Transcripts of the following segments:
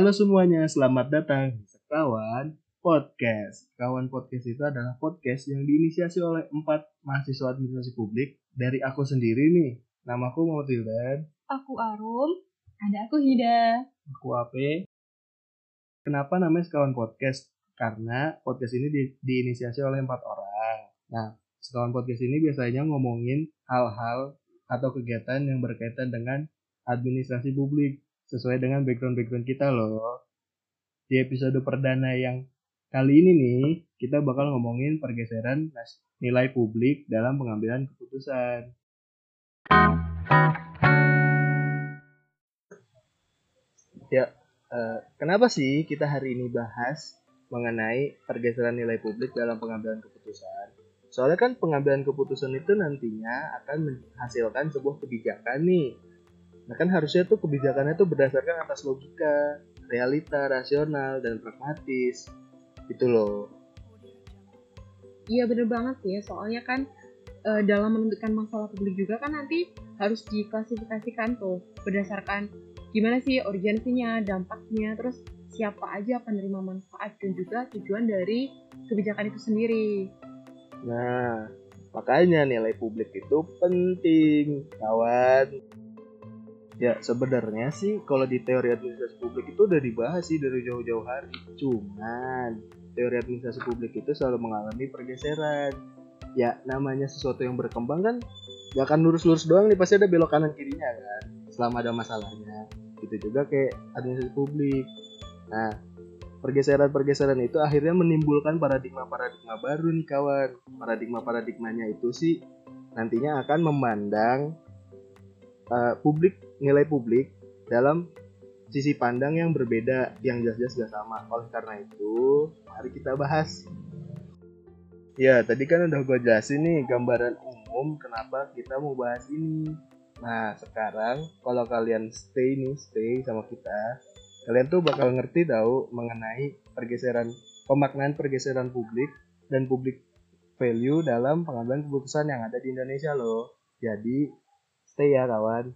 Halo semuanya, selamat datang di Sekawan Podcast. Kawan Podcast itu adalah podcast yang diinisiasi oleh empat mahasiswa administrasi publik dari aku sendiri nih. Namaku Muhammad Wildan. Aku Arum. Ada aku Hida. Aku Ape. Kenapa namanya Sekawan Podcast? Karena podcast ini di, diinisiasi oleh empat orang. Nah, Sekawan Podcast ini biasanya ngomongin hal-hal atau kegiatan yang berkaitan dengan administrasi publik sesuai dengan background-background kita loh. Di episode perdana yang kali ini nih, kita bakal ngomongin pergeseran nilai publik dalam pengambilan keputusan. Ya, uh, kenapa sih kita hari ini bahas mengenai pergeseran nilai publik dalam pengambilan keputusan? Soalnya kan pengambilan keputusan itu nantinya akan menghasilkan sebuah kebijakan nih Nah kan harusnya tuh kebijakannya tuh berdasarkan atas logika, realita, rasional, dan pragmatis. Itu loh. Iya bener banget sih ya, soalnya kan e, dalam menentukan masalah publik juga kan nanti harus diklasifikasikan tuh berdasarkan gimana sih urgensinya, dampaknya, terus siapa aja penerima manfaat dan juga tujuan dari kebijakan itu sendiri. Nah, makanya nilai publik itu penting, kawan. Ya sebenarnya sih kalau di teori administrasi publik itu udah dibahas sih dari jauh-jauh hari. Cuman teori administrasi publik itu selalu mengalami pergeseran. Ya namanya sesuatu yang berkembang kan gak akan lurus-lurus doang nih pasti ada belok kanan kirinya kan selama ada masalahnya. Gitu juga kayak administrasi publik. Nah pergeseran-pergeseran itu akhirnya menimbulkan paradigma-paradigma baru nih kawan. Paradigma-paradigmanya itu sih nantinya akan memandang uh, publik nilai publik dalam sisi pandang yang berbeda yang jelas-jelas gak sama. Oleh karena itu, mari kita bahas. Ya, tadi kan udah gue jelasin nih gambaran umum kenapa kita mau bahas ini. Nah, sekarang kalau kalian stay nih, stay sama kita, kalian tuh bakal ngerti tahu mengenai pergeseran pemaknaan pergeseran publik dan publik value dalam pengambilan keputusan yang ada di Indonesia loh. Jadi, stay ya kawan.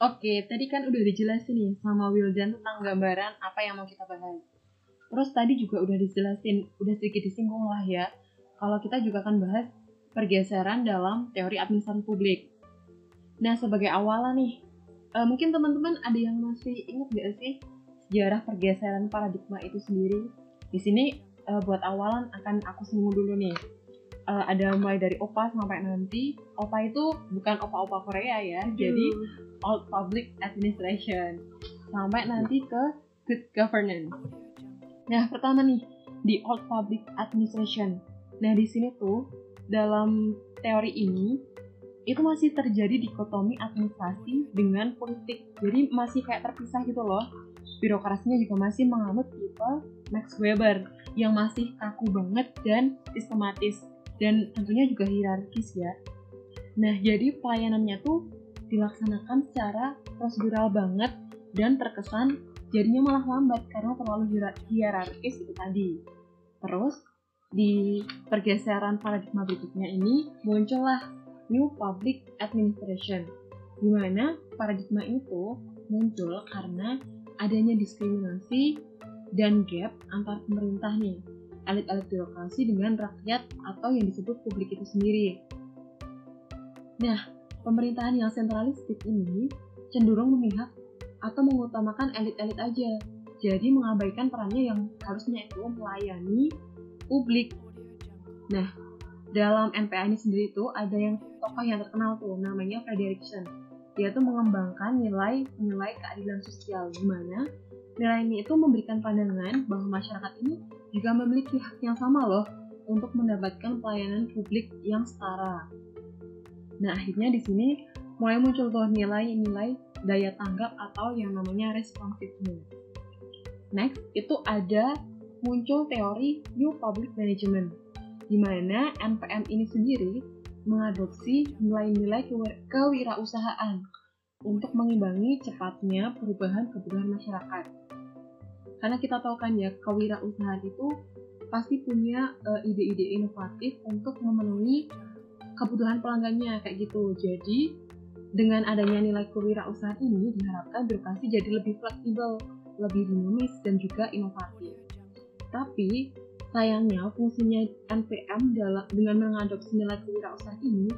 Oke, tadi kan udah dijelasin nih sama Wildan tentang gambaran apa yang mau kita bahas. Terus tadi juga udah dijelasin, udah sedikit disinggung lah ya, kalau kita juga akan bahas pergeseran dalam teori administrasi publik. Nah, sebagai awalan nih, uh, mungkin teman-teman ada yang masih ingat gak sih sejarah pergeseran paradigma itu sendiri? Di sini uh, buat awalan akan aku singgung dulu nih uh, ada mulai dari OPA sampai nanti. OPA itu bukan OPA-OPA Korea ya Aduh. jadi Old Public Administration. Sampai nanti ke Good Governance. Nah pertama nih di Old Public Administration. Nah di sini tuh dalam teori ini itu masih terjadi dikotomi administrasi dengan politik. Jadi masih kayak terpisah gitu loh. Birokrasinya juga masih menganut tipe Max Weber yang masih kaku banget dan sistematis dan tentunya juga hierarkis ya. Nah, jadi pelayanannya tuh dilaksanakan secara prosedural banget dan terkesan jadinya malah lambat karena terlalu hierarkis itu tadi. Terus di pergeseran paradigma berikutnya ini muncullah New Public Administration, di mana paradigma itu muncul karena adanya diskriminasi dan gap antar pemerintah nih elit-elit birokrasi dengan rakyat atau yang disebut publik itu sendiri. Nah, pemerintahan yang sentralistik ini cenderung memihak atau mengutamakan elit-elit aja, jadi mengabaikan perannya yang harusnya itu melayani publik. Nah, dalam NPA ini sendiri tuh ada yang tokoh yang terkenal tuh namanya Frederickson. Dia tuh mengembangkan nilai-nilai keadilan sosial di mana nilai ini itu memberikan pandangan bahwa masyarakat ini juga memiliki hak yang sama loh untuk mendapatkan pelayanan publik yang setara. Nah, akhirnya di sini mulai muncul tuh nilai-nilai daya tanggap atau yang namanya responsiveness. Next, itu ada muncul teori New Public Management, di mana NPM ini sendiri mengadopsi nilai-nilai kewirausahaan untuk mengimbangi cepatnya perubahan kebutuhan masyarakat. Karena kita tahu kan ya, kewirausahaan itu pasti punya eh, ide-ide uh, inovatif untuk memenuhi kebutuhan pelanggannya kayak gitu. Jadi dengan adanya nilai kewirausahaan ini diharapkan birokrasi jadi lebih fleksibel, lebih dinamis dan juga inovatif. Tapi sayangnya fungsinya NPM dalam dengan mengadopsi nilai kewirausahaan ini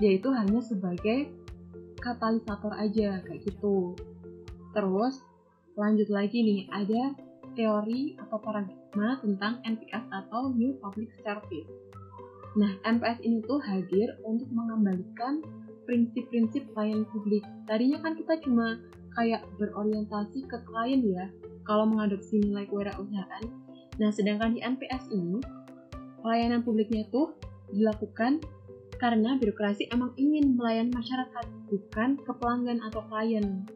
yaitu hanya sebagai katalisator aja kayak gitu. Terus lanjut lagi nih ada teori atau paradigma tentang NPS atau New Public Service. Nah, NPS ini tuh hadir untuk mengembalikan prinsip-prinsip pelayanan publik. Tadinya kan kita cuma kayak berorientasi ke klien ya, kalau mengadopsi nilai kewirausahaan. Nah, sedangkan di NPS ini, pelayanan publiknya tuh dilakukan karena birokrasi emang ingin melayani masyarakat, bukan ke pelanggan atau klien.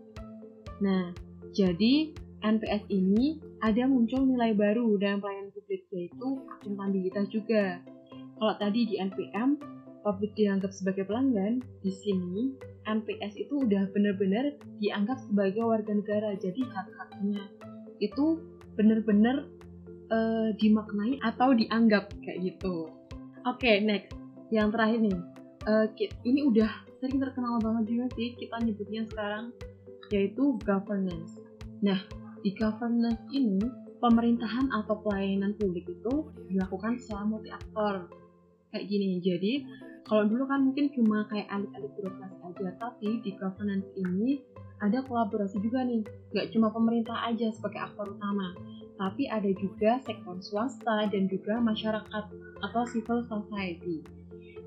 Nah, jadi NPS ini ada muncul nilai baru dalam pelayanan publik yaitu akuntabilitas juga. Kalau tadi di NPM publik dianggap sebagai pelanggan, di sini NPS itu udah benar-benar dianggap sebagai warga negara, jadi hak-haknya itu benar-benar uh, dimaknai atau dianggap kayak gitu. Oke, okay, next, yang terakhir nih, uh, ini udah sering terkenal banget juga sih kita nyebutnya sekarang, yaitu governance. Nah, di governance ini pemerintahan atau pelayanan publik itu dilakukan secara multi aktor kayak gini. Jadi kalau dulu kan mungkin cuma kayak elit-elit birokrasi aja, tapi di governance ini ada kolaborasi juga nih. Gak cuma pemerintah aja sebagai aktor utama, tapi ada juga sektor swasta dan juga masyarakat atau civil society.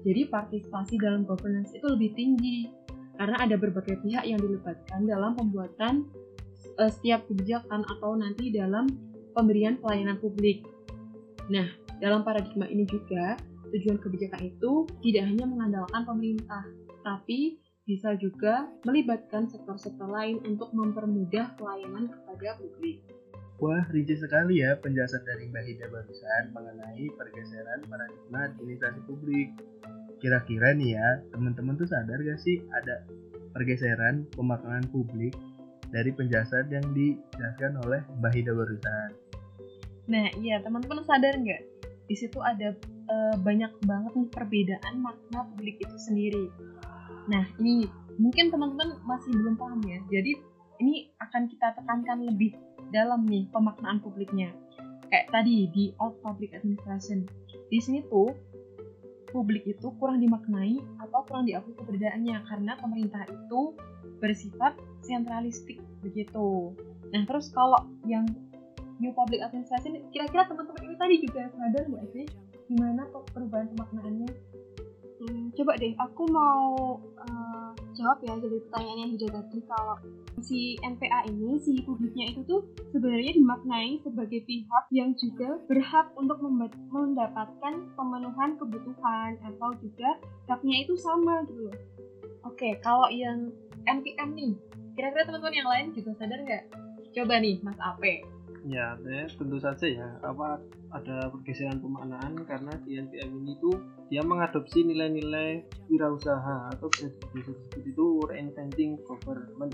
Jadi partisipasi dalam governance itu lebih tinggi karena ada berbagai pihak yang dilibatkan dalam pembuatan uh, setiap kebijakan atau nanti dalam pemberian pelayanan publik. Nah, dalam paradigma ini juga tujuan kebijakan itu tidak hanya mengandalkan pemerintah, tapi bisa juga melibatkan sektor-sektor lain untuk mempermudah pelayanan kepada publik. Wah, rinci sekali ya penjelasan dari Mbak Hida barusan mengenai pergeseran paradigma administrasi publik. Kira-kira nih ya, teman-teman tuh sadar gak sih ada pergeseran pemaknaan publik dari penjelasan yang dijelaskan oleh Mbak Hida barusan? Nah, iya teman-teman sadar nggak? Di situ ada uh, banyak banget nih perbedaan makna publik itu sendiri. Nah, ini mungkin teman-teman masih belum paham ya. Jadi ini akan kita tekankan lebih dalam nih pemaknaan publiknya. Kayak tadi di Old Public Administration. Di sini tuh publik itu kurang dimaknai atau kurang diakui keberadaannya karena pemerintah itu bersifat sentralistik begitu. Nah terus kalau yang New Public Administration kira-kira teman-teman ini tadi juga sadar nggak sih gimana perubahan pemaknaannya? Hmm, coba deh, aku mau uh, jawab ya jadi pertanyaan yang hijau tadi kalau si NPA ini, si publiknya itu tuh sebenarnya dimaknai sebagai pihak yang juga berhak untuk mendapatkan pemenuhan kebutuhan atau juga haknya itu sama gitu loh. Oke, kalau yang NPM nih, kira-kira teman-teman yang lain juga sadar nggak? Coba nih, Mas Ape ya tentu saja ya. Apa ada pergeseran pemaknaan karena di NPM ini tuh dia mengadopsi nilai-nilai wirausaha atau bisa disebut itu reinventing government.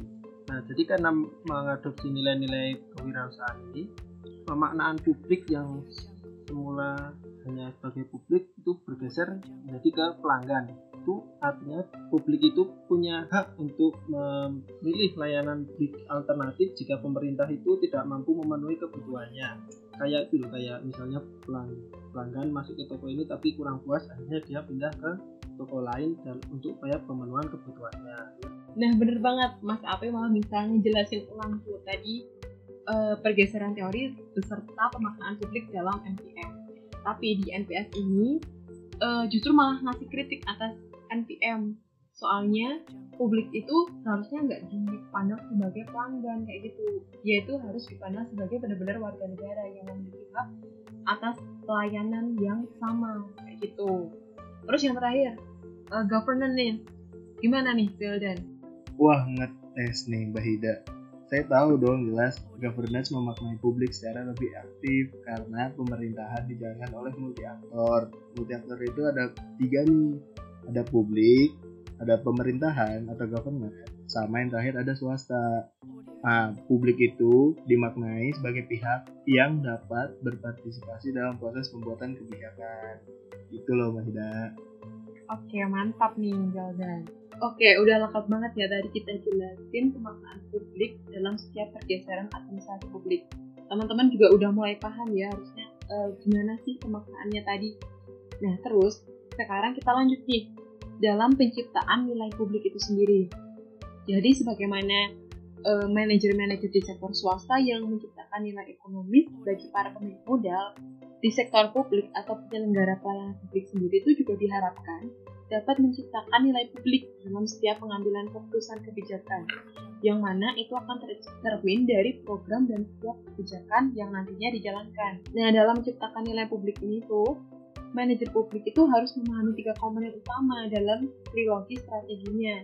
Nah jadi karena mengadopsi nilai-nilai kewirausahaan ini pemaknaan publik yang semula hanya sebagai publik itu bergeser menjadi ke pelanggan itu artinya publik itu punya hak untuk memilih layanan alternatif jika pemerintah itu tidak mampu memenuhi kebutuhannya. Kayak itu kayak misalnya pelanggan masuk ke toko ini tapi kurang puas akhirnya dia pindah ke toko lain dan untuk upaya pemenuhan kebutuhannya. Nah bener banget Mas Ape malah bisa ngejelasin ulang tuh tadi uh, pergeseran teori beserta pemaknaan publik dalam NPM tapi di NPS ini uh, justru malah ngasih kritik atas NPM soalnya publik itu seharusnya nggak dipandang sebagai pelanggan kayak gitu. Yaitu harus dipandang sebagai benar-benar warga negara yang memiliki hak atas pelayanan yang sama kayak gitu. Terus yang terakhir uh, governance nih. Gimana nih Wildan? Wah ngetes nih Mbak Hida. Saya tahu dong jelas governance memaknai publik secara lebih aktif karena pemerintahan dijalankan oleh multi aktor multi aktor itu ada tiga nih ada publik, ada pemerintahan atau government, sama yang terakhir ada swasta. Nah, publik itu dimaknai sebagai pihak yang dapat berpartisipasi dalam proses pembuatan kebijakan. Itu loh Mas Ida. Oke, mantap nih Jaldan. Oke, udah lengkap banget ya tadi kita jelasin pemaknaan publik dalam setiap pergeseran administrasi publik. Teman-teman juga udah mulai paham ya harusnya eh, gimana sih pemaknaannya tadi. Nah, terus sekarang kita lanjut nih dalam penciptaan nilai publik itu sendiri. Jadi sebagaimana eh, manajer-manajer di sektor swasta yang menciptakan nilai ekonomis bagi para pemilik modal, di sektor publik atau penyelenggara pelayanan publik sendiri itu juga diharapkan dapat menciptakan nilai publik dalam setiap pengambilan keputusan kebijakan, yang mana itu akan tercermin dari program dan setiap kebijakan yang nantinya dijalankan. Nah, dalam menciptakan nilai publik ini tuh, manajer publik itu harus memahami tiga komponen utama dalam trilogi strateginya,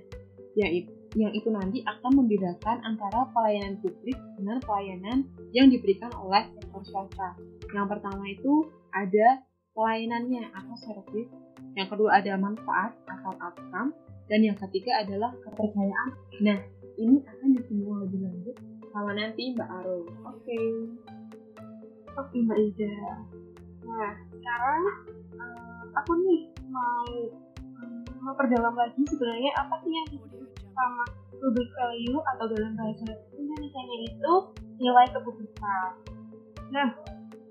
yaitu yang itu nanti akan membedakan antara pelayanan publik dengan pelayanan yang diberikan oleh sektor swasta. Yang pertama itu ada pelayanannya atau service, yang kedua ada manfaat atau outcome, dan yang ketiga adalah kepercayaan. Nah, ini akan disinggung lebih lanjut sama nanti Mbak Aro. Oke. Oke Mbak Ida. Nah, sekarang aku nih mau eh, memperdalam lagi sebenarnya apa sih yang disebut sama public value atau dalam bahasa Indonesia itu nilai kepublikan. Nah,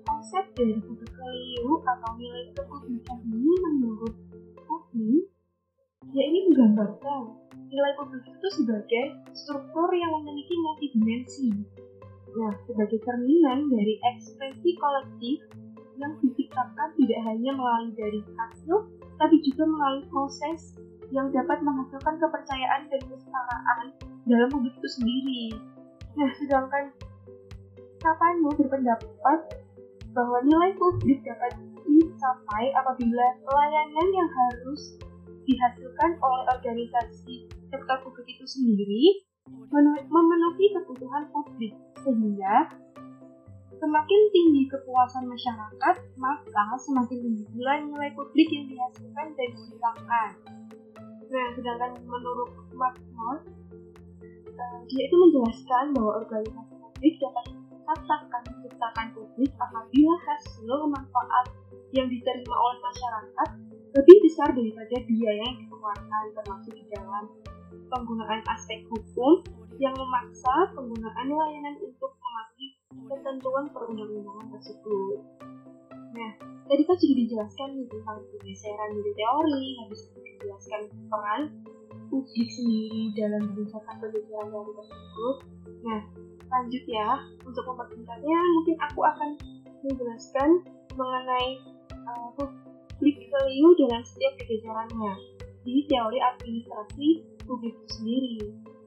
konsep dari public value atau nilai kepublikan ini menurut Kopi, ya ini menggambarkan nilai publik itu sebagai struktur yang memiliki multidimensi. Nah, sebagai cerminan dari ekspresi kolektif yang diciptakan tidak hanya melalui dari hasil, tapi juga melalui proses yang dapat menghasilkan kepercayaan dan kesetaraan dalam publik itu sendiri. Nah, sedangkan Sapano berpendapat bahwa nilai publik dapat dicapai apabila pelayanan yang harus dihasilkan oleh organisasi sektor publik itu sendiri memenuhi kebutuhan publik sehingga semakin tinggi kepuasan masyarakat maka semakin tinggi pula nilai publik yang dihasilkan dan dihilangkan. Nah, sedangkan menurut Mark uh, dia itu menjelaskan bahwa organisasi publik dapat katakan menciptakan publik apabila hasil manfaat yang diterima oleh masyarakat lebih besar daripada biaya yang dikeluarkan termasuk di dalam penggunaan aspek hukum yang memaksa penggunaan layanan untuk mematuhi ketentuan perundang-undangan tersebut. Nah, tadi kan sudah dijelaskan nih tentang pergeseran dari teori, habis itu dijelaskan peran publik sendiri dalam mengerjakan pergeseran teori tersebut. Nah, lanjut ya, untuk mempersingkatnya mungkin aku akan menjelaskan mengenai uh, public value dalam setiap pergeserannya di teori administrasi publik itu sendiri.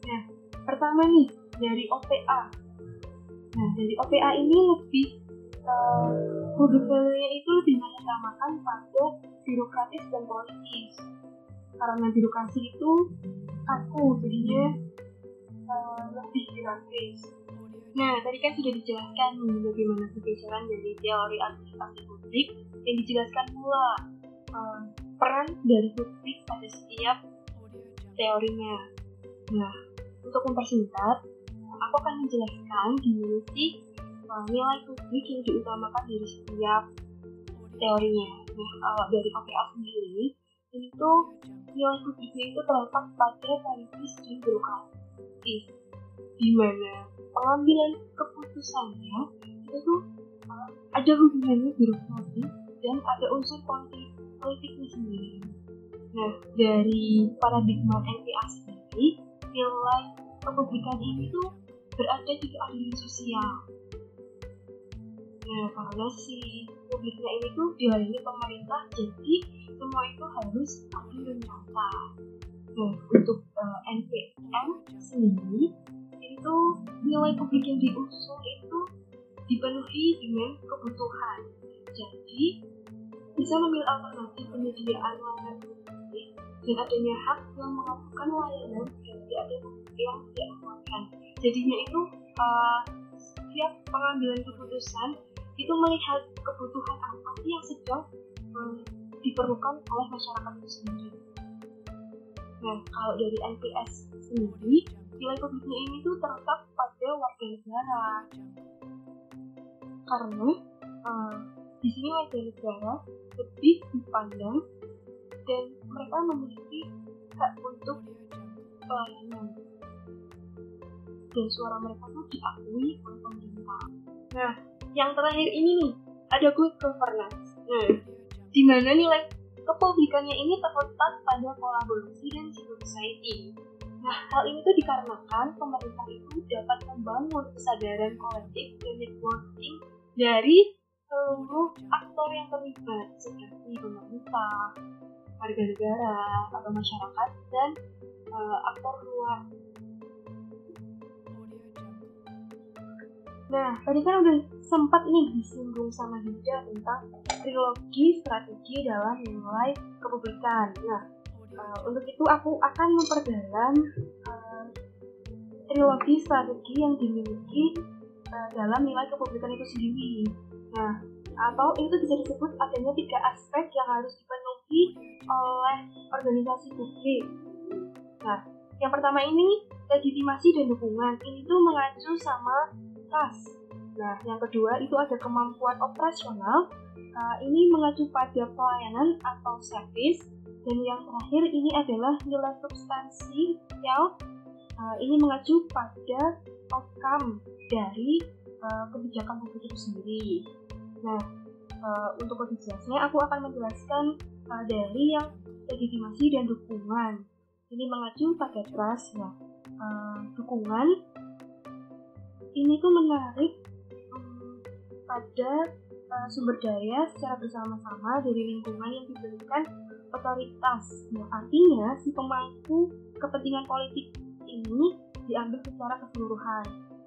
Nah, pertama nih dari OPA. Nah, dari OPA ini lebih uh, itu lebih mengutamakan pada birokratis dan politis. Karena birokrasi itu kaku, jadinya uh, lebih dinamis. Nah, tadi kan sudah dijelaskan bagaimana pergeseran dari teori administrasi publik yang dijelaskan pula uh, peran dari publik pada setiap teorinya. Nah, untuk mempersingkat, aku akan menjelaskan gimana sih uh, nilai publik yang diutamakan dari setiap teorinya. Nah, kalau dari OPA sendiri, ini tuh nilai publiknya itu terletak pada politis dan birokratis, di mana pengambilan keputusannya itu tuh uh, ada hubungannya birokratis dan ada unsur politik politiknya sendiri. Nah, dari paradigma NPA sendiri, nilai kepublikan ini tuh berada di keadilan sosial. Nah, karena si publiknya ini tuh dilayani pemerintah, jadi semua itu harus adil dan nyata. Nah, untuk uh, NPM sendiri, itu nilai publik yang diusung itu dipenuhi dengan kebutuhan. Jadi, bisa memilih alternatif penyediaan layanan dan adanya hak yang melakukan layanan tidak ada yang tidak memuaskan. Jadinya itu uh, setiap pengambilan keputusan itu melihat kebutuhan apa sih yang sedang um, diperlukan oleh masyarakat itu sendiri. Nah, kalau dari NPS sendiri, nilai publiknya ini tuh terletak pada warga negara. Karena uh, di sini warga negara lebih dipandang dan mereka memiliki hak untuk pelayanan dan suara mereka tuh diakui oleh pemerintah. Nah, yang terakhir ini nih, ada good governance. Nah, di mana nilai kepublikannya ini terletak pada kolaborasi dan civil society. Nah, hal ini tuh dikarenakan pemerintah itu dapat membangun kesadaran kolektif dan networking dari seluruh aktor yang terlibat seperti pemerintah, warga negara, atau masyarakat, dan uh, aktor luar Nah, tadi kan udah sempat nih disinggung sama Yuda tentang trilogi strategi dalam nilai kepublikan. Nah, uh, untuk itu aku akan memperdalam uh, trilogi strategi yang dimiliki uh, dalam nilai kepublikan itu sendiri. Nah, atau itu bisa disebut adanya tiga aspek yang harus dipenuhi oleh organisasi publik. Nah, yang pertama ini legitimasi dan dukungan. Ini tuh mengacu sama tas. Nah, yang kedua itu ada kemampuan operasional. Uh, ini mengacu pada pelayanan atau service. Dan yang terakhir ini adalah nilai substansi yang uh, ini mengacu pada outcome dari uh, kebijakan publik itu sendiri. Nah, uh, untuk lebih jelasnya aku akan menjelaskan dari yang legitimasi dan dukungan. Ini mengacu pada trust. Nah, uh, dukungan ini tuh menarik um, pada uh, sumber daya secara bersama-sama dari lingkungan yang diberikan otoritas. Nah, artinya si pemangku kepentingan politik ini diambil secara keseluruhan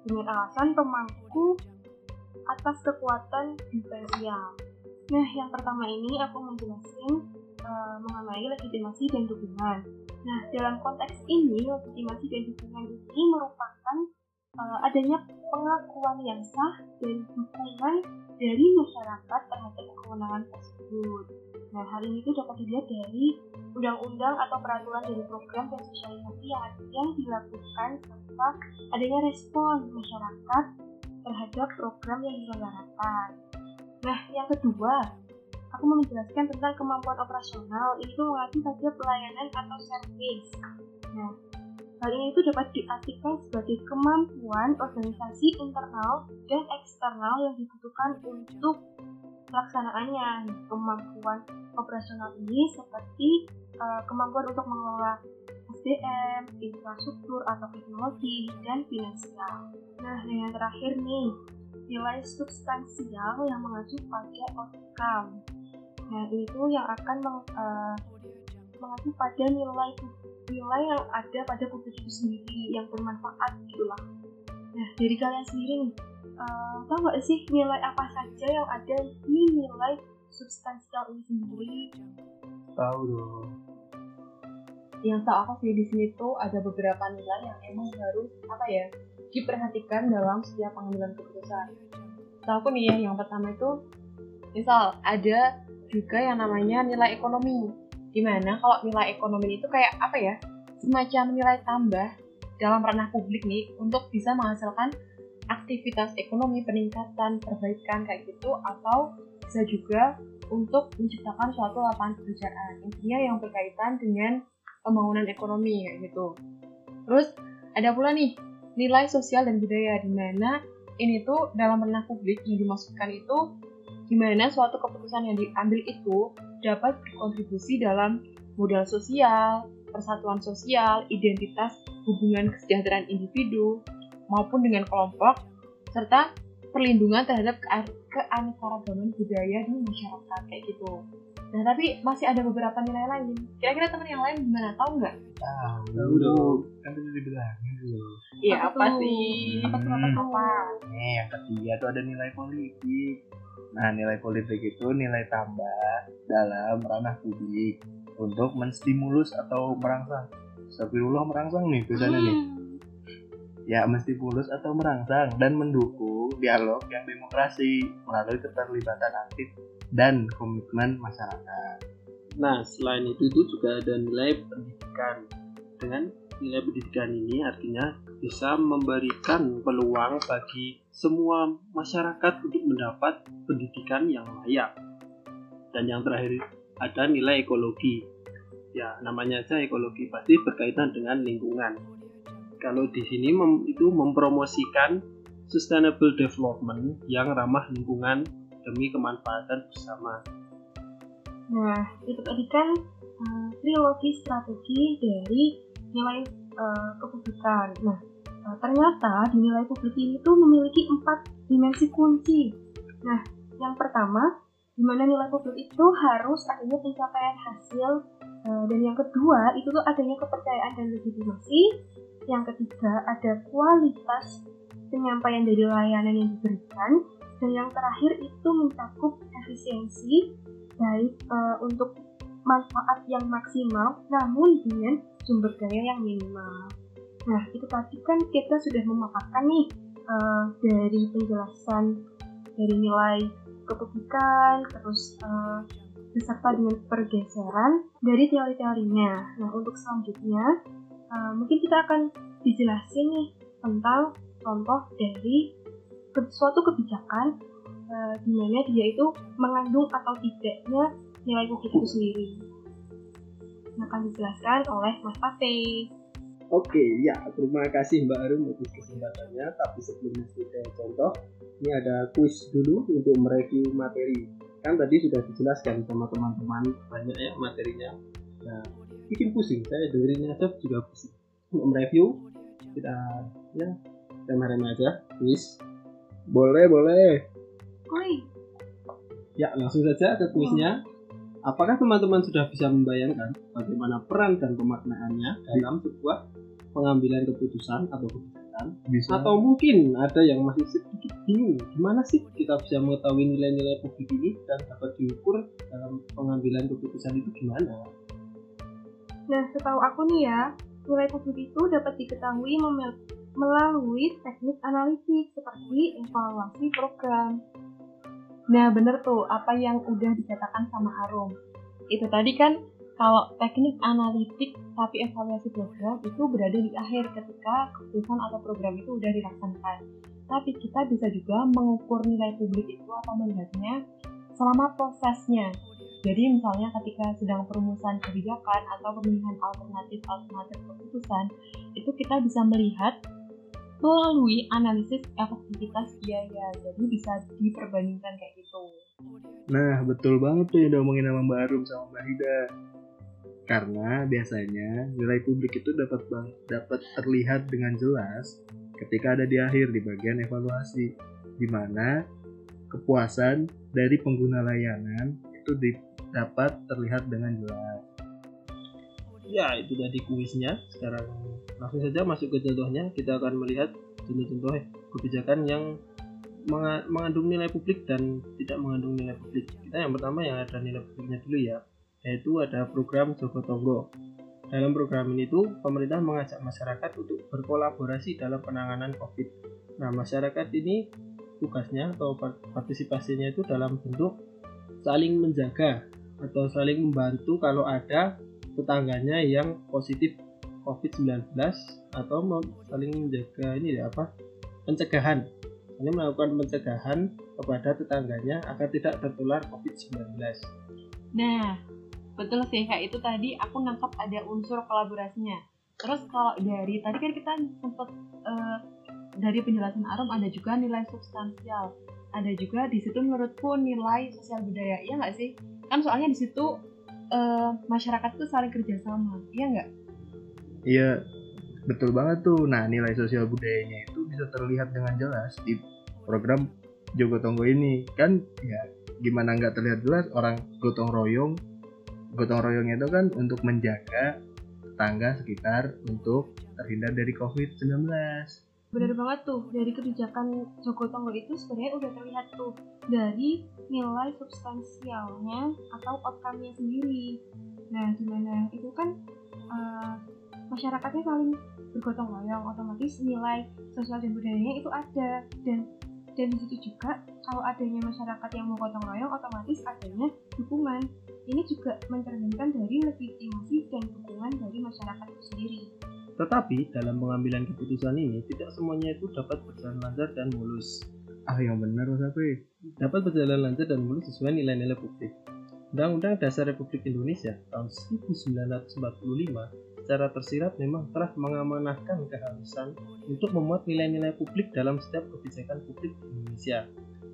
dengan alasan pemangku atas kekuatan imperial. Nah, yang pertama ini aku menjelaskan uh, mengenai legitimasi dan dukungan. Nah, dalam konteks ini, legitimasi dan dukungan ini merupakan uh, adanya pengakuan yang sah dan dukungan dari masyarakat terhadap kewenangan tersebut. Nah, hal ini tuh dapat dilihat dari undang-undang atau peraturan dari program dan sosialisasi yang, yang dilakukan serta adanya respon masyarakat terhadap program yang diselenggarakan. Nah, yang kedua, aku mau menjelaskan tentang kemampuan operasional. Itu mengacu pada pelayanan atau service. Nah, Hal ini itu dapat diartikan sebagai kemampuan organisasi internal dan eksternal yang dibutuhkan untuk pelaksanaannya. Kemampuan operasional ini seperti uh, kemampuan untuk mengelola SDM, infrastruktur atau teknologi, dan finansial. Nah, yang terakhir nih, nilai substansial yang mengacu pada outcome. Nah, itu yang akan meng, uh, mengacu pada nilai nilai yang ada pada publik itu sendiri yang bermanfaat gitulah nah dari kalian sendiri nih uh, tahu nggak sih nilai apa saja yang ada di nilai substansial ini sendiri? Tahu dong. Yang tahu aku sih di sini tuh ada beberapa nilai yang emang harus apa ya diperhatikan dalam setiap pengambilan keputusan. Tahu aku nih ya, yang pertama itu misal ada juga yang namanya nilai ekonomi Di mana kalau nilai ekonomi itu kayak apa ya? Semacam nilai tambah dalam ranah publik nih untuk bisa menghasilkan aktivitas ekonomi, peningkatan, perbaikan kayak gitu atau bisa juga untuk menciptakan suatu lapangan pekerjaan. Intinya yang berkaitan dengan pembangunan ekonomi kayak gitu. Terus ada pula nih nilai sosial dan budaya di mana ini tuh dalam ranah publik yang dimaksudkan itu gimana suatu keputusan yang diambil itu dapat berkontribusi dalam modal sosial, persatuan sosial, identitas, hubungan kesejahteraan individu maupun dengan kelompok, serta perlindungan terhadap keanekaragaman budaya di masyarakat kayak gitu. Nah tapi masih ada beberapa nilai lain. Kira-kira teman yang lain gimana? Tahu nggak? Tahu dong. Kan udah dibilangin dulu. Iya apa, sih? Apa tuh apa tuh? Apa? Nih yang ketiga tuh ada nilai politik. Nah nilai politik itu nilai tambah dalam ranah publik untuk menstimulus atau merangsang. Astagfirullah merangsang nih bedanya nih. Hmm. Ya menstimulus atau merangsang dan mendukung dialog yang demokrasi melalui keterlibatan aktif dan komitmen masyarakat. Nah, selain itu itu juga ada nilai pendidikan. Dengan nilai pendidikan ini artinya bisa memberikan peluang bagi semua masyarakat untuk mendapat pendidikan yang layak. Dan yang terakhir ada nilai ekologi. ya namanya aja ekologi pasti berkaitan dengan lingkungan kalau di sini mem, itu mempromosikan sustainable development yang ramah lingkungan demi kemanfaatan bersama Nah, itu tadi kan uh, strategi dari nilai uh, kepublikan. Nah, uh, ternyata di nilai publik ini tuh memiliki empat dimensi kunci. Nah, yang pertama, di mana nilai publik itu harus adanya pencapaian hasil, uh, dan yang kedua itu tuh adanya kepercayaan dan legitimasi. Yang ketiga ada kualitas penyampaian dari layanan yang diberikan, dan yang terakhir itu mencakup efisiensi baik uh, untuk manfaat yang maksimal namun dengan sumber daya yang minimal. Nah, itu tadi kan kita sudah memaparkan nih uh, dari penjelasan dari nilai kepublikan, terus uh, beserta dengan pergeseran dari teori-teorinya. Nah, untuk selanjutnya uh, mungkin kita akan dijelasin nih tentang contoh dari suatu kebijakan uh, di mana dia itu mengandung atau tidaknya nilai publik itu sendiri. Nah, akan dijelaskan oleh Mas Pate. Oke, ya terima kasih Mbak Arum atas kesempatannya. Tapi sebelum kita contoh, ini ada kuis dulu untuk mereview materi. Kan tadi sudah dijelaskan sama teman-teman banyak ya materinya. Nah, bikin pusing. Saya dengerin aja juga pusing. Untuk mereview, kita ya remeh-remeh aja kuis. Boleh, boleh. Oi, Ya, langsung saja ke kuisnya. Apakah teman-teman sudah bisa membayangkan bagaimana peran dan pemaknaannya dalam sebuah pengambilan keputusan atau kebijakan? Bisa. Atau mungkin ada yang masih sedikit bingung, gimana sih kita bisa mengetahui nilai-nilai publik ini dan dapat diukur dalam pengambilan keputusan itu gimana? Nah, setahu aku nih ya, nilai publik itu dapat diketahui melalui teknik analitik seperti evaluasi program. Nah, bener tuh apa yang udah dikatakan sama Arum. Itu tadi kan kalau teknik analitik tapi evaluasi program itu berada di akhir ketika keputusan atau program itu udah dilaksanakan. Tapi kita bisa juga mengukur nilai publik itu atau melihatnya selama prosesnya. Jadi misalnya ketika sedang perumusan kebijakan atau pemilihan alternatif-alternatif keputusan, itu kita bisa melihat melalui analisis efektivitas biaya. Jadi bisa diperbandingkan kayak gitu. Nah, betul banget tuh yang udah ngomongin sama Mbak Arum sama Mbak Hida. Karena biasanya nilai publik itu dapat dapat terlihat dengan jelas ketika ada di akhir di bagian evaluasi, di mana kepuasan dari pengguna layanan itu dapat terlihat dengan jelas. Ya, itu tadi kuisnya. Sekarang langsung saja masuk ke contohnya. Kita akan melihat contoh-contoh kebijakan yang menga- mengandung nilai publik dan tidak mengandung nilai publik. Kita yang pertama yang ada nilai publiknya dulu ya, yaitu ada program Joko Tonggo. Dalam program ini tuh pemerintah mengajak masyarakat untuk berkolaborasi dalam penanganan COVID. Nah, masyarakat ini tugasnya atau par- partisipasinya itu dalam bentuk saling menjaga atau saling membantu kalau ada tetangganya yang positif COVID-19 atau saling menjaga ini ya apa pencegahan ini melakukan pencegahan kepada tetangganya agar tidak tertular COVID-19 Nah, betul sih kayak itu tadi aku nangkap ada unsur kolaborasinya. Terus kalau dari tadi kan kita sempat eh, dari penjelasan Arum ada juga nilai substansial. Ada juga di situ menurutku nilai sosial budaya, iya nggak sih? Kan soalnya di situ eh, masyarakat tuh saling kerjasama, iya nggak? Iya, betul banget tuh. Nah, nilai sosial budayanya itu bisa terlihat dengan jelas di program Jogo Tonggo ini. Kan ya gimana nggak terlihat jelas orang gotong royong. Gotong royong itu kan untuk menjaga tetangga sekitar untuk terhindar dari COVID-19. Benar banget tuh dari kebijakan Joko Tonggo itu sebenarnya udah terlihat tuh dari nilai substansialnya atau outcome-nya sendiri. Nah, di mana itu kan uh, masyarakatnya saling bergotong royong, otomatis nilai sosial dan budayanya itu ada dan dan di situ juga kalau adanya masyarakat yang mau gotong royong, otomatis adanya dukungan. Ini juga mencerminkan dari legitimasi dan dukungan dari masyarakat itu sendiri. Tetapi dalam pengambilan keputusan ini tidak semuanya itu dapat berjalan lancar dan mulus Ah, yang benar Mas Ape. dapat berjalan lancar dan mulus sesuai nilai-nilai publik Undang-Undang Dasar Republik Indonesia tahun 1945 secara tersirat memang telah mengamanahkan keharusan untuk memuat nilai-nilai publik dalam setiap kebijakan publik di Indonesia.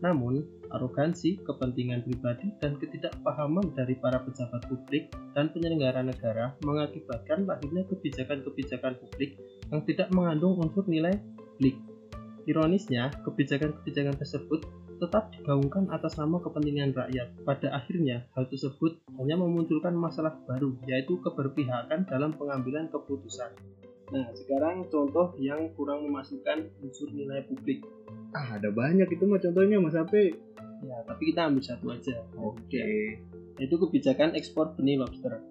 Namun, arogansi, kepentingan pribadi, dan ketidakpahaman dari para pejabat publik dan penyelenggara negara mengakibatkan lahirnya kebijakan-kebijakan publik yang tidak mengandung unsur nilai publik. Ironisnya, kebijakan-kebijakan tersebut tetap digaungkan atas nama kepentingan rakyat. Pada akhirnya, hal tersebut hanya memunculkan masalah baru, yaitu keberpihakan dalam pengambilan keputusan. Nah, sekarang contoh yang kurang memasukkan unsur nilai publik. Ah, ada banyak itu mah contohnya Mas Ape. Ya, tapi kita ambil satu aja. Oke. Yaitu kebijakan ekspor benih lobster.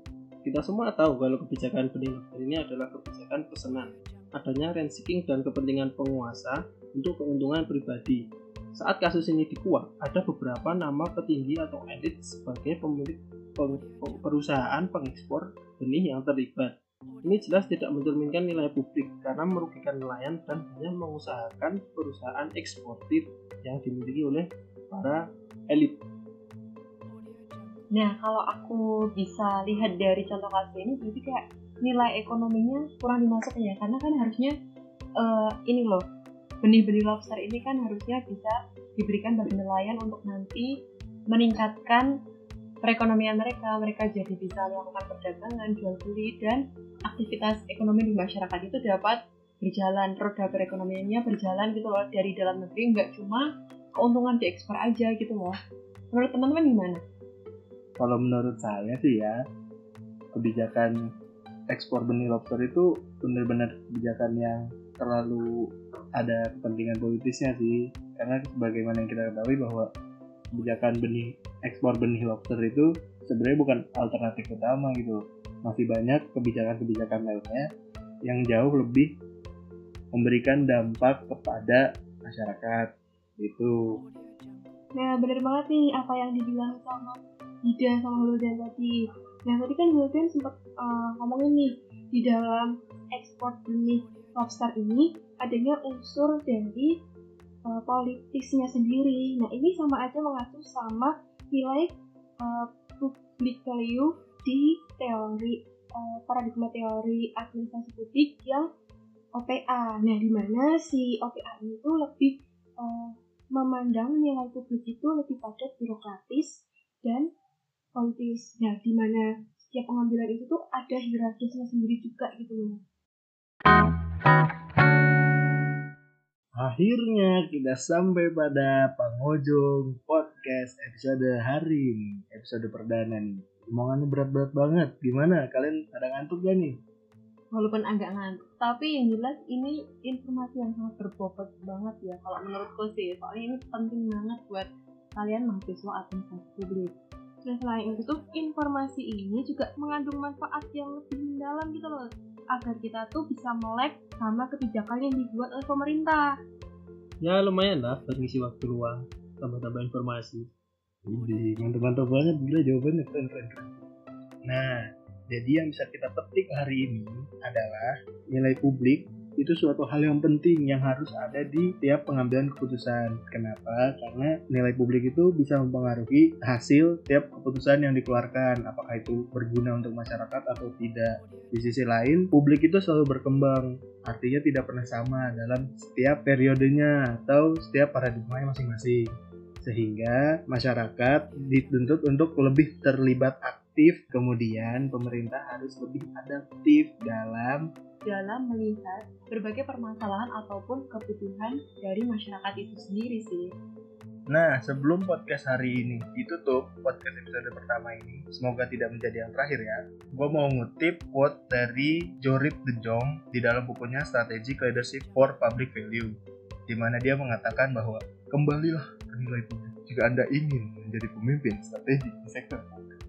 Kita semua tahu kalau kebijakan benih lobster ini adalah kebijakan pesanan. Adanya rent seeking dan kepentingan penguasa untuk keuntungan pribadi. Saat kasus ini dikuak, ada beberapa nama petinggi atau elit sebagai pemilik perusahaan pengekspor benih yang terlibat. Ini jelas tidak mencerminkan nilai publik karena merugikan nelayan dan hanya mengusahakan perusahaan eksportir yang dimiliki oleh para elit. Nah, kalau aku bisa lihat dari contoh kasus ini, berarti kayak nilai ekonominya kurang dimasukin ya, karena kan harusnya eh, ini loh, benih-benih lobster ini kan harusnya bisa diberikan bagi nelayan untuk nanti meningkatkan perekonomian mereka, mereka jadi bisa melakukan perdagangan, jual beli, dan aktivitas ekonomi di masyarakat itu dapat berjalan, roda perekonomiannya berjalan gitu loh, dari dalam negeri, nggak cuma keuntungan diekspor aja gitu loh. Menurut teman-teman gimana? Kalau menurut saya sih ya, kebijakan ekspor benih lobster itu benar-benar kebijakan yang terlalu ada kepentingan politisnya sih. Karena sebagaimana yang kita ketahui bahwa kebijakan benih ekspor benih lobster itu sebenarnya bukan alternatif utama gitu. Masih banyak kebijakan-kebijakan lainnya yang jauh lebih memberikan dampak kepada masyarakat gitu. Nah, bener banget nih apa yang dibilang sama Ida sama Huldan tadi. Nah, tadi kan Huldan sempat uh, ngomongin nih, di dalam ekspor benih lobster ini adanya unsur dari uh, politisnya sendiri. Nah, ini sama aja mengacu sama nilai uh, public value di teori uh, paradigma teori administrasi publik yang OPA. Nah, di mana si OPA ini tuh lebih uh, memandang nilai publik itu lebih pada birokratis dan politis. Nah, di mana setiap pengambilan itu tuh ada hierarkisnya sendiri juga gitu loh. Akhirnya kita sampai pada penghujung podcast episode hari ini, episode perdana nih. Omongannya berat-berat banget. Gimana? Kalian ada ngantuk gak nih? walaupun agak ngantuk tapi yang jelas ini informasi yang sangat berbobot banget ya kalau menurutku sih soalnya ini penting banget buat kalian mahasiswa administrasi publik Dan selain itu informasi ini juga mengandung manfaat yang lebih mendalam gitu loh agar kita tuh bisa melek sama kebijakan yang dibuat oleh pemerintah. Ya lumayan lah buat ngisi waktu luang, tambah-tambah informasi. Jadi mantap-mantap banget gila jawabannya keren keren keren. Nah, jadi yang bisa kita petik hari ini adalah nilai publik itu suatu hal yang penting yang harus ada di tiap pengambilan keputusan. Kenapa? Karena nilai publik itu bisa mempengaruhi hasil tiap keputusan yang dikeluarkan, apakah itu berguna untuk masyarakat atau tidak. Di sisi lain, publik itu selalu berkembang, artinya tidak pernah sama dalam setiap periodenya atau setiap paradigma masing-masing. Sehingga masyarakat dituntut untuk lebih terlibat aktif, kemudian pemerintah harus lebih adaptif dalam dalam melihat berbagai permasalahan ataupun kebutuhan dari masyarakat itu sendiri sih. Nah, sebelum podcast hari ini ditutup, podcast episode pertama ini, semoga tidak menjadi yang terakhir ya. Gue mau ngutip quote dari Jorip De Jong di dalam bukunya Strategic Leadership for Public Value, di mana dia mengatakan bahwa kembalilah ke nilai publik jika Anda ingin menjadi pemimpin strategik di sektor publik.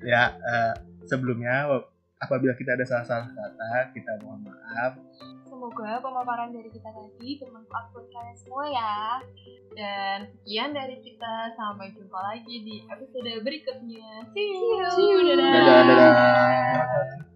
Ya, eh, sebelumnya apabila kita ada salah-salah kata, kita mohon maaf. Semoga pemaparan dari kita tadi bermanfaat buat kalian semua ya. Dan sekian dari kita, sampai jumpa lagi di episode berikutnya. See you. See you. Dadah. Dadah, dadah.